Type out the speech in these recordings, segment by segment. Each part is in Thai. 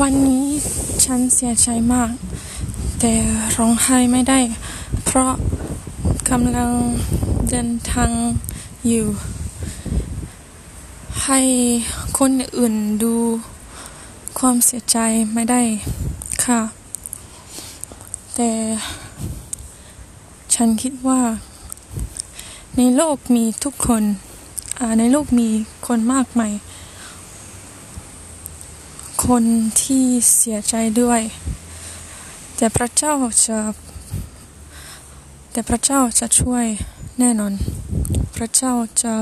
วันนี้ฉันเสียใจมาก แต่ร้องไห้ไม่ได้ เพราะกำลังเดินทางอยู่ ให้คนอื่นดูความเสียใจไม่ได้ค่ะ แต่ฉันคิดว่า ในโลกมีทุกคนในโลกมีคนมากมาย คนที่เสียใจด้วย แต่พระเจ้าจะ แต่พระเจ้าจะช่วยแน่นอน พระเจ้าจะ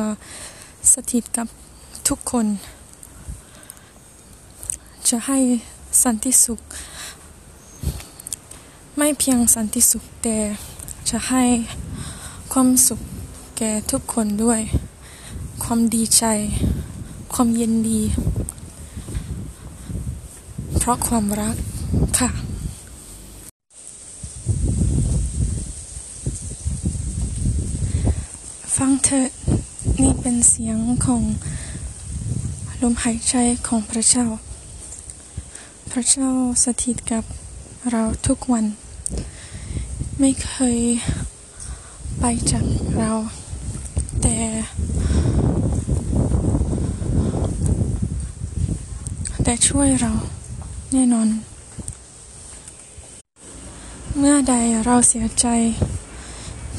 สถิตกับทุกคน จะให้สันติสุข ไม่เพียงสันติสุขแต่จะให้ความสุขแก่ทุกคนด้วย ความดีใจ ความเย็นดี ราะความรักค่ะ ฟังเถอะนี่เป็นเสียงของลมหายใจของพระเจ้า พระเจ้าสถิตกับเราทุกวัน ไม่เคยไปจากเรา แต่แต่ช่วยเรา แน่นอน เมื่อใดเราเสียใจ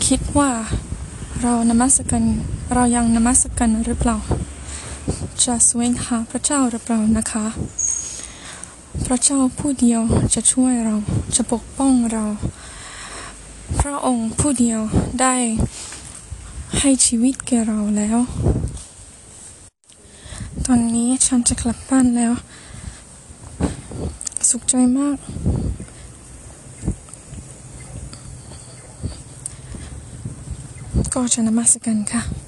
คิดว่าเรานมัสกันเรายังนมัสกันหรือเปล่า จะสวงหาพระเจ้าหรือเปล่านะคะ พระเจ้าผู้เดียวจะช่วยเราจะปกป้องเรา พระองค์ผู้เดียวได้ให้ชีวิตแก่เราแล้ว ตอนนี้ฉันจะกลับบ้านแล้ว สุขใจมาก ก็จะนมัสกันค่ะ